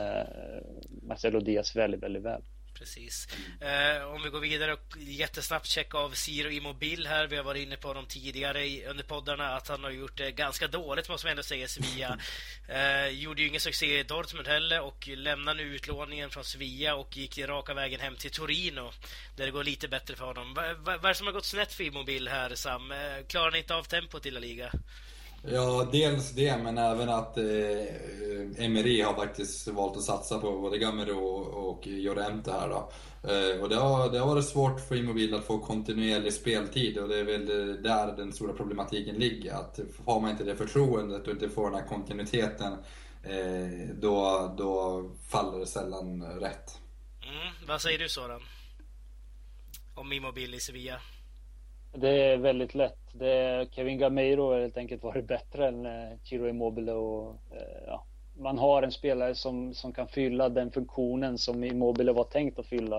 Marcelo Diaz väldigt, väldigt väl precis. Eh, om vi går vidare och jättesnabbt checka av Ciro Immobil här. Vi har varit inne på honom tidigare i, under poddarna att han har gjort det ganska dåligt måste man ändå säga Sevilla. Eh, gjorde ju ingen succé i Dortmund heller och lämnar nu utlåningen från Sevilla och gick raka vägen hem till Torino där det går lite bättre för honom. Vad va, va är det som har gått snett för Immobil här Sam? Eh, klarar han inte av tempot i La Liga? Ja, dels det, men även att eh, Emery har faktiskt valt att satsa på både Gamero och, och Llorente här då. Eh, och det har, det har varit svårt för Immobile att få kontinuerlig speltid och det är väl där den stora problematiken ligger. Att har man inte det förtroendet och inte får den här kontinuiteten, eh, då, då faller det sällan rätt. Mm, vad säger du Soran? Om Immobile i Sevilla? Det är väldigt lätt. Det Kevin Gameiro har helt enkelt varit bättre än eh, Chiro Immobile och eh, ja, man har en spelare som, som kan fylla den funktionen som Immobile var tänkt att fylla.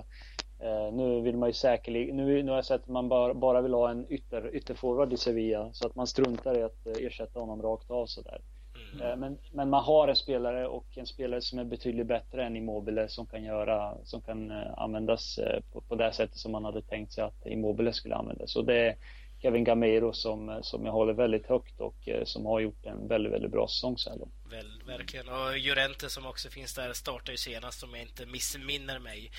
Eh, nu vill man ju säkerligen, nu, nu har jag sett att man bara, bara vill ha en ytter, ytterforward i Sevilla så att man struntar i att ersätta honom rakt av sådär. Mm. Men, men man har en spelare och en spelare som är betydligt bättre än Immobile som kan göra, som kan användas på, på det sättet som man hade tänkt sig att Immobile skulle användas. Så det Kevin Gamero som, som jag håller väldigt högt och som har gjort en väldigt, väldigt bra säsong så här långt. Väl, verkligen. Och Jurente som också finns där startar ju senast om jag inte missminner mig.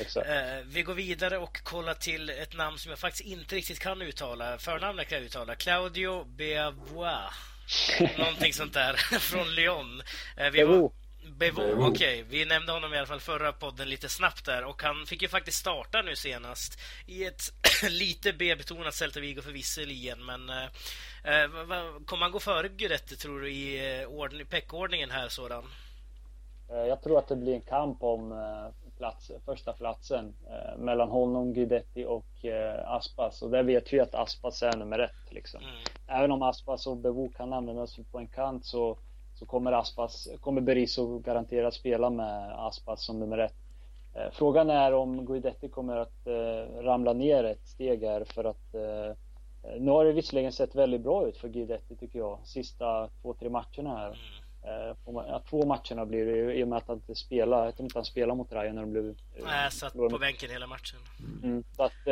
Exakt. Eh, vi går vidare och kollar till ett namn som jag faktiskt inte riktigt kan uttala. Förnamnet kan jag uttala. Claudio Beavois. Någonting sånt där från Lyon. Eh, vi var, Bevo, okej. Okay. Vi nämnde honom i alla fall förra podden lite snabbt där och han fick ju faktiskt starta nu senast i ett lite B-betonat Celta Vigo för visserligen men eh, eh kommer han gå före Guidetti tror du i eh, peckordningen här sådan? Eh, jag tror att det blir en kamp om plats, första platsen eh, mellan honom, Guidetti och eh, Aspas. Och där vet vi att Aspas är nummer ett. Liksom. Mm. Även om Aspas och Bevo kan användas på en kant så så kommer Aspas, kommer Berizzo garanterat spela med Aspas som nummer ett. Eh, frågan är om Guidetti kommer att eh, ramla ner ett steg här för att eh, nu har det visserligen sett väldigt bra ut för Guidetti tycker jag, sista två, tre matcherna här. Ja, två matcherna blir det i och med att han inte spelar, jag tror inte han spelar mot Rayo när de blev... Nej, satt på bänken hela matchen. Mm, så att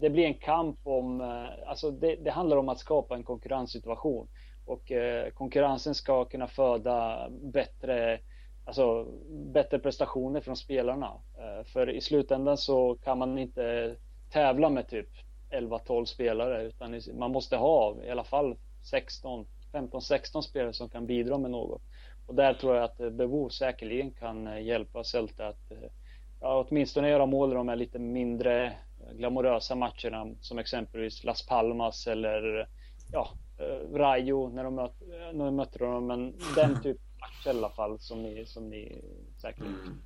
det blir en kamp om, alltså det, det handlar om att skapa en konkurrenssituation och eh, konkurrensen ska kunna föda bättre, alltså, bättre prestationer från spelarna. Eh, för i slutändan så kan man inte tävla med typ 11-12 spelare utan man måste ha i alla fall 16, 15-16 spelare som kan bidra med något. Och där tror jag att eh, Bebo säkerligen kan eh, hjälpa Celta att eh, ja, åtminstone göra mål i de här lite mindre glamorösa matcherna som exempelvis Las Palmas eller ja, Rayo när de, möt, när de mötte dem. Men den typ av match i alla fall som ni, som ni säkert mm.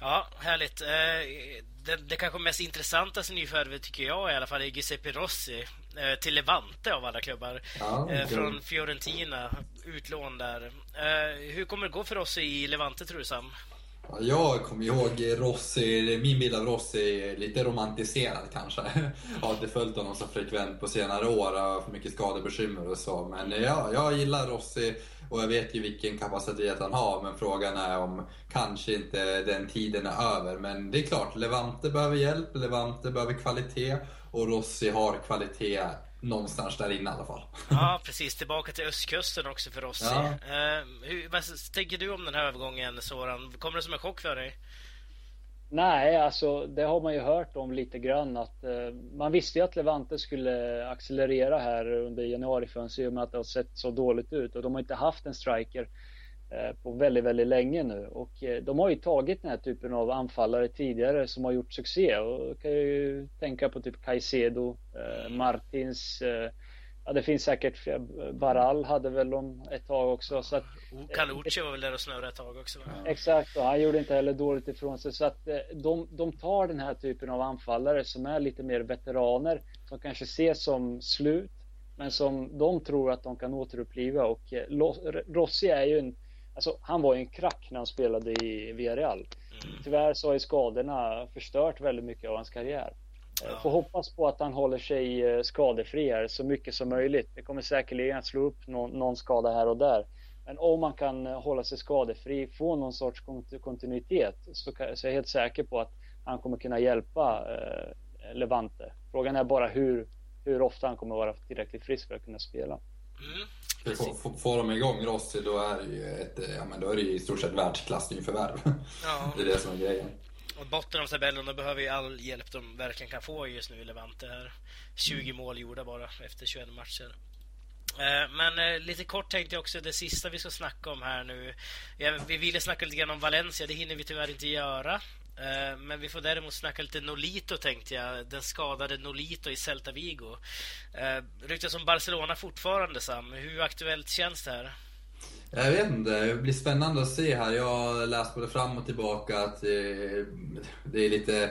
Ja, härligt. Eh, det, det kanske mest intressantaste nyförvärvet tycker jag i alla fall är Giuseppe Rossi eh, till Levante av alla klubbar. Ja, eh, från Fiorentina, utlån där. Hur kommer det gå för Rossi i Levante tror du Sam? Jag kommer ihåg Rossi, min bild av Rossi lite romantiserad kanske. Jag har inte följt honom så frekvent på senare år, har för mycket skadebekymmer och så. Men ja, jag gillar Rossi och jag vet ju vilken kapacitet han har. Men frågan är om kanske inte den tiden är över. Men det är klart, Levante behöver hjälp, Levante behöver kvalitet och Rossi har kvalitet någonstans där inne i alla fall. Ja, precis. Tillbaka till östkusten också för oss. Ja. Uh, hur, vad tänker du om den här övergången, Soran? Kommer det som en chock för dig? Nej, alltså det har man ju hört om lite grann att uh, man visste ju att Levante skulle accelerera här under januarifönstret i och med att det har sett så dåligt ut och de har inte haft en striker på väldigt, väldigt länge nu. Och eh, de har ju tagit den här typen av anfallare tidigare som har gjort succé. Och kan ju tänka på typ Caicedo, eh, Martins, ja det finns säkert Baral hade väl de ett tag också. Så att Kalucci var väl där och snurrade ett tag också va? Exakt och han gjorde inte heller dåligt ifrån sig. Så att de, de tar den här typen av anfallare som är lite mer veteraner som kanske ses som slut men som de tror att de kan återuppliva. Och Rossi är ju en Alltså, han var ju en krack när han spelade i Villarreal. Mm. Tyvärr så har ju skadorna förstört väldigt mycket av hans karriär. Ja. Får hoppas på att han håller sig eh, skadefri här så mycket som möjligt. Det kommer säkerligen att slå upp någon, någon skada här och där. Men om man kan eh, hålla sig skadefri, få någon sorts kontinuitet så, kan, så är jag helt säker på att han kommer kunna hjälpa eh, Levante. Frågan är bara hur, hur ofta han kommer vara tillräckligt frisk för att kunna spela. Mm. Får, får de igång Rossi då är det ju ett, ja, men då är det ju i stort sett världsklassnyförvärv. Ja. det är det som är grejen. Och botten av tabellen, de behöver ju all hjälp de verkligen kan få just nu i Levante här. 20 mm. mål gjorda bara efter 21 matcher. Eh, men eh, lite kort tänkte jag också det sista vi ska snacka om här nu. Vi ville snacka lite grann om Valencia, det hinner vi tyvärr inte göra. Eh, men vi får däremot snacka lite Nolito tänkte jag. Den skadade Nolito i Celta Vigo. Eh, ryktas om Barcelona fortfarande Sam. Hur aktuellt känns det här? Jag vet inte, det blir spännande att se här. Jag har läst både fram och tillbaka att eh, det är lite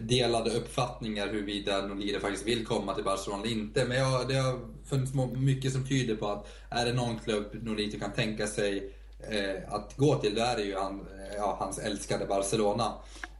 delade uppfattningar huruvida Nolito faktiskt vill komma till Barcelona eller inte. Men jag, det har funnits mycket som tyder på att är det någon klubb Nolito kan tänka sig eh, att gå till, då är det ju han, eh, ja, hans älskade Barcelona.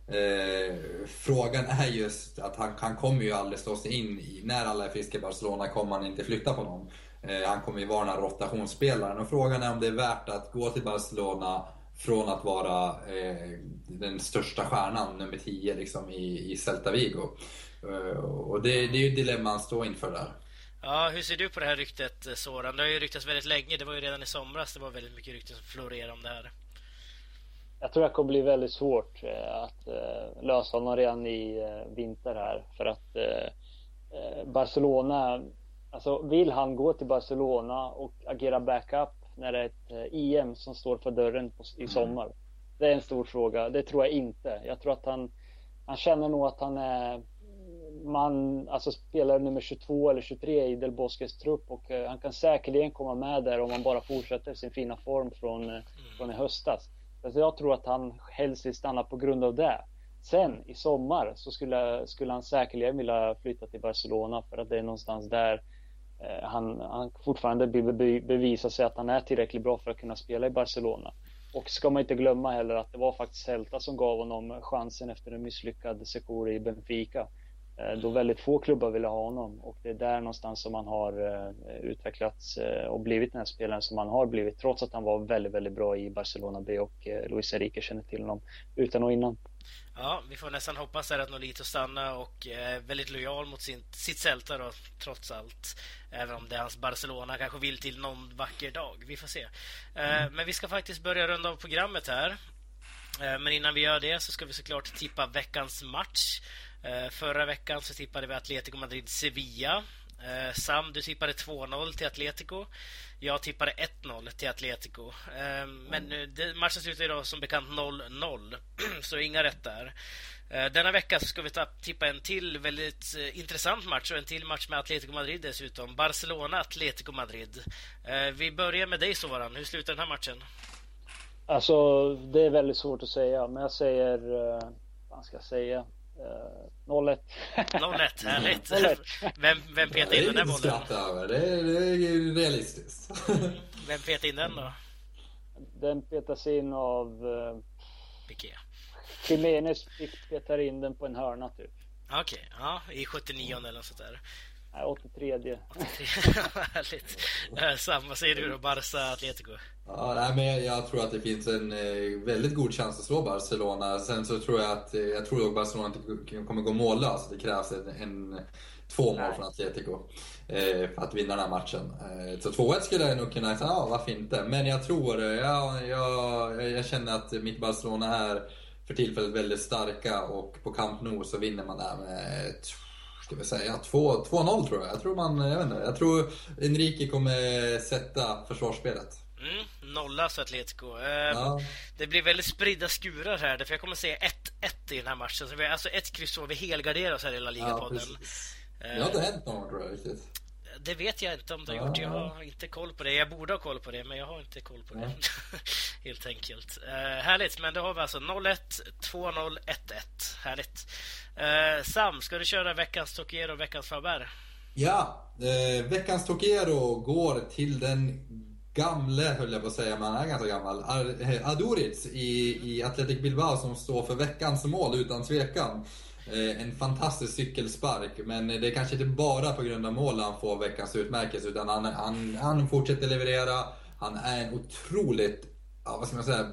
Eh, frågan är just att han, han kommer ju aldrig slå sig in i, när alla är friska i Barcelona kommer han inte flytta på någon. Eh, han kommer ju vara den här rotationsspelaren och frågan är om det är värt att gå till Barcelona från att vara eh, den största stjärnan, nummer 10 liksom, i, i Celta Vigo. Eh, och det, det är ju ett dilemma han står inför där. Ja, hur ser du på det här ryktet Soran? Det har ju ryktats väldigt länge. Det var ju redan i somras det var väldigt mycket rykten som florerade om det här. Jag tror det kommer bli väldigt svårt eh, att eh, lösa honom redan i eh, vinter här för att Barcelona, alltså vill han gå till Barcelona och agera backup när det är ett EM som står för dörren i sommar? Det är en stor fråga. Det tror jag inte. Jag tror att han, han känner nog att han är man, alltså spelare nummer 22 eller 23 i Del Bosques trupp och han kan säkerligen komma med där om han bara fortsätter sin fina form från, mm. från i höstas. Alltså jag tror att han helst vill stanna på grund av det. Sen i sommar så skulle, skulle han säkerligen vilja flytta till Barcelona för att det är någonstans där eh, han, han fortfarande bevisar sig att han är tillräckligt bra för att kunna spela i Barcelona. Och ska man inte glömma heller att det var faktiskt Celta som gav honom chansen efter en misslyckad sejour i Benfica. Eh, då väldigt få klubbar ville ha honom och det är där någonstans som han har eh, utvecklats eh, och blivit den här spelaren som han har blivit trots att han var väldigt, väldigt bra i Barcelona B och Luis Enrique känner till honom utan och innan. Ja, vi får nästan hoppas att Nolito stannar och är väldigt lojal mot sin, sitt Celta då, trots allt. Även om det är hans Barcelona kanske vill till någon vacker dag. Vi får se. Mm. Men vi ska faktiskt börja runda av programmet här. Men innan vi gör det så ska vi såklart tippa veckans match. Eh, förra veckan så tippade vi Atletico Madrid-Sevilla. Eh, Sam, du tippade 2-0 till Atletico. Jag tippade 1-0 till Atletico. Eh, men matchen slutade idag som bekant 0-0, så inga rätt där. Denna vecka så ska vi tippa en till väldigt intressant match och en till match med Atletico Madrid dessutom. Barcelona-Atletico Madrid. Vi börjar med dig Soran. Hur slutar den här matchen? Alltså, det är väldigt svårt att säga, men jag säger... Vad ska jag säga? 0-1. 0-1, härligt. 0 vem, vem petade in den där bollen? Det, är, det är realistiskt. vem petade in den då? Den petas in av... Uh, Piqué. Jiménez petar in den på en hörna typ. Okej, okay. ja, i 79 eller något sånt där. Nej, 83. 83. Härligt. Samma säger du då, Barca Atletico? Ja, nej, men jag tror att det finns en eh, väldigt god chans att slå Barcelona. Sen så tror jag att eh, jag tror att Barcelona inte kommer gå mållöst. Det krävs en, en två mål nej. från Atletico eh, för att vinna den här matchen. Eh, så 2-1 skulle jag nog kunna säga, ja varför inte. Men jag tror, ja, jag, jag känner att mitt Barcelona är för tillfället väldigt starka och på Camp Nou så vinner man där med ska vi säga, 2-0 tror jag. Jag tror man, jag vet inte, jag tror Enrique kommer sätta försvarsspelet. Mm, nolla för Atletico. Eh, ja. Det blir väldigt spridda skurar här, för jag kommer säga 1-1 i den här matchen. Så vi, alltså ett kryss så vi helgarderar oss här i La Liga-podden. Ja, det har inte hänt någon tror jag riktigt. Det vet jag inte om det har gjort. Jag har inte koll på det. Jag borde ha koll på det, men jag har inte koll på det. Helt enkelt. Uh, härligt, men då har vi alltså 0-1, 2-0, 1-1. Härligt. Uh, Sam, ska du köra veckans Tokiero och veckans Faber? Ja, eh, veckans Tokiero går till den gamle, höll jag på att säga, men han är ganska gammal. Aduriz i, i Athletic Bilbao som står för veckans mål utan tvekan. Eh, en fantastisk cykelspark, men det är kanske inte bara på grund av mål han får veckans utmärkelse, utan han, han, han fortsätter leverera. Han är en otroligt ja, vad ska man säga,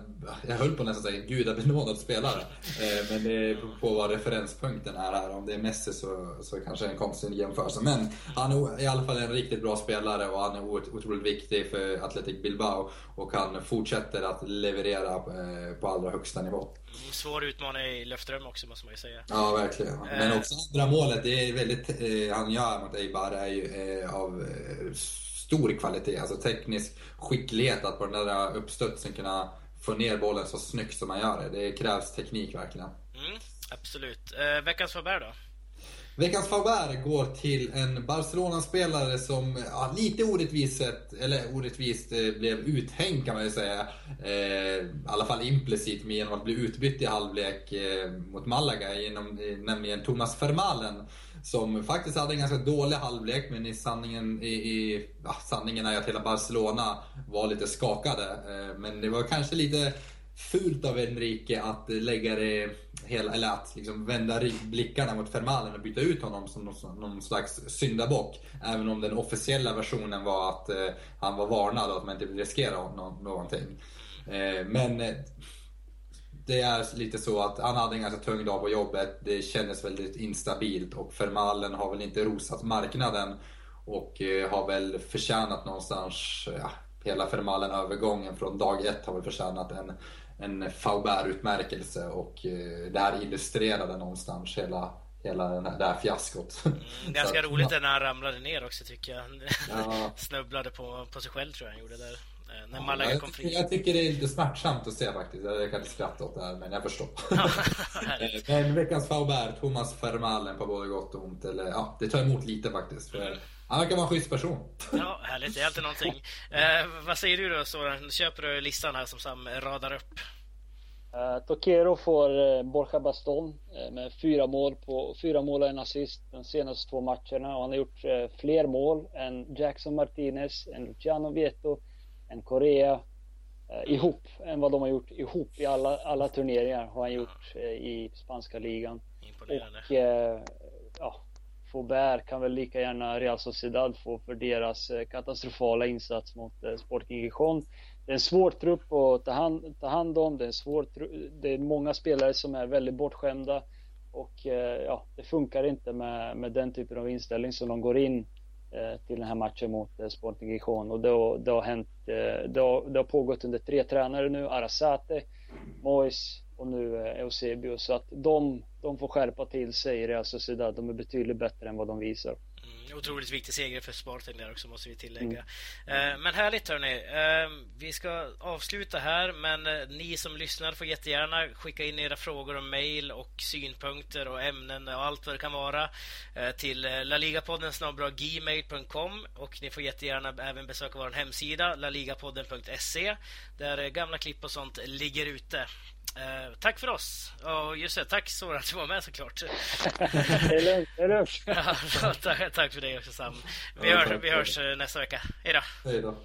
jag höll på nästan säga gudabenådad spelare. Eh, men det beror på vad referenspunkten är här. Om det är Messi så, så kanske en konstig jämförelse. Men han är i alla fall en riktigt bra spelare och han är otroligt viktig för Athletic Bilbao. Och han fortsätter att leverera eh, på allra högsta nivå. Svår utmaning i Löfström också måste man ju säga. Ja, verkligen. Men också andra målet, det är väldigt, eh, han gör mot Eibar är ju av stor kvalitet. Alltså teknisk skicklighet att på den där uppstudsen kunna få ner bollen så snyggt som man gör det. Det krävs teknik verkligen. Mm, absolut. Eh, veckans Faber då? Veckans favör går till en Barcelona-spelare som ja, lite orättvist, eller orättvist eh, blev uthängd kan man ju säga. Eh, I alla fall implicit genom att bli utbytt i halvlek eh, mot Malaga, genom, eh, nämligen Thomas Vermaelen. Som faktiskt hade en ganska dålig halvlek, men i sanningen, i, i ja, sanningen är att hela Barcelona var lite skakade. Eh, men det var kanske lite fult av Enrique att lägga det hela, eller att liksom vända blickarna mot Fermalen och byta ut honom som någon, slags syndabock. Även om den officiella versionen var att eh, han var varnad och att man inte vill riskera någonting. Eh, men det är lite så att han hade en ganska tung dag på jobbet. Det kändes väldigt instabilt och Fermalen har väl inte rosat marknaden och eh, har väl förtjänat någonstans ja, hela Fermalen-övergången från dag ett har väl förtjänat en en Faubert-utmärkelse och eh, det här illustrerade någonstans hela hela den här, det här fiaskot. Mm, ganska roligt ja. när han ramlade ner också tycker jag. Ja. Snubblade på, på sig själv tror jag han gjorde där. Eh, när Malaga ja, kom fri. Jag tycker det är lite smärtsamt att se faktiskt. Jag kan inte skratta åt det här, men jag förstår. Eh, men veckans Faubert, Thomas Vermaelen på både gott och ont. Eller, ja, det tar emot lite faktiskt. För mm. Han verkar vara en schysst person. Ja, härligt. Det är alltid någonting. Eh, vad säger du då, Soran? Köper du listan här som Sam radar upp? Uh, Tokero får uh, Borja Baston uh, med fyra mål, på, fyra mål och en assist de senaste två matcherna. Och han har gjort uh, fler mål än Jackson Martinez, än Luciano Vieto, än Korea uh, ihop, än vad de har gjort ihop i alla, alla turneringar har han gjort i spanska ligan. Imponerande. Och ja, Faubert kan väl lika gärna Real Sociedad få för deras katastrofala insats mot Sporting Gijon det är en svår trupp att ta hand, ta hand om. Det är, en svår, det är många spelare som är väldigt bortskämda. Och eh, ja, det funkar inte med, med den typen av inställning som de går in eh, Eh, till den här matchen mot eh, Sporting Gijon. Och det har, det har hänt, det har, det har pågått under tre tränare nu. Arasate, Mois och nu eh, Eusebio. Så att de, de får skärpa till sig i Real Sociedad. De är betydligt bättre än vad de visar otroligt viktig seger för Spartan där också måste vi tillägga. Mm. Eh, men härligt hörni. Eh, vi ska avsluta här men eh, ni som lyssnar får jättegärna skicka in era frågor och mejl och synpunkter och ämnen och allt vad det kan vara till laligapodden gmail.com och ni får jättegärna även besöka vår hemsida laligapodden.se där gamla klipp och sånt ligger ute. Eh, tack för oss. Och just det, tack Sora att du var med såklart. det är lugnt, tack, tack för det också Sam. Vi, hör, vi hörs eh, nästa vecka. Hej då. Hej då.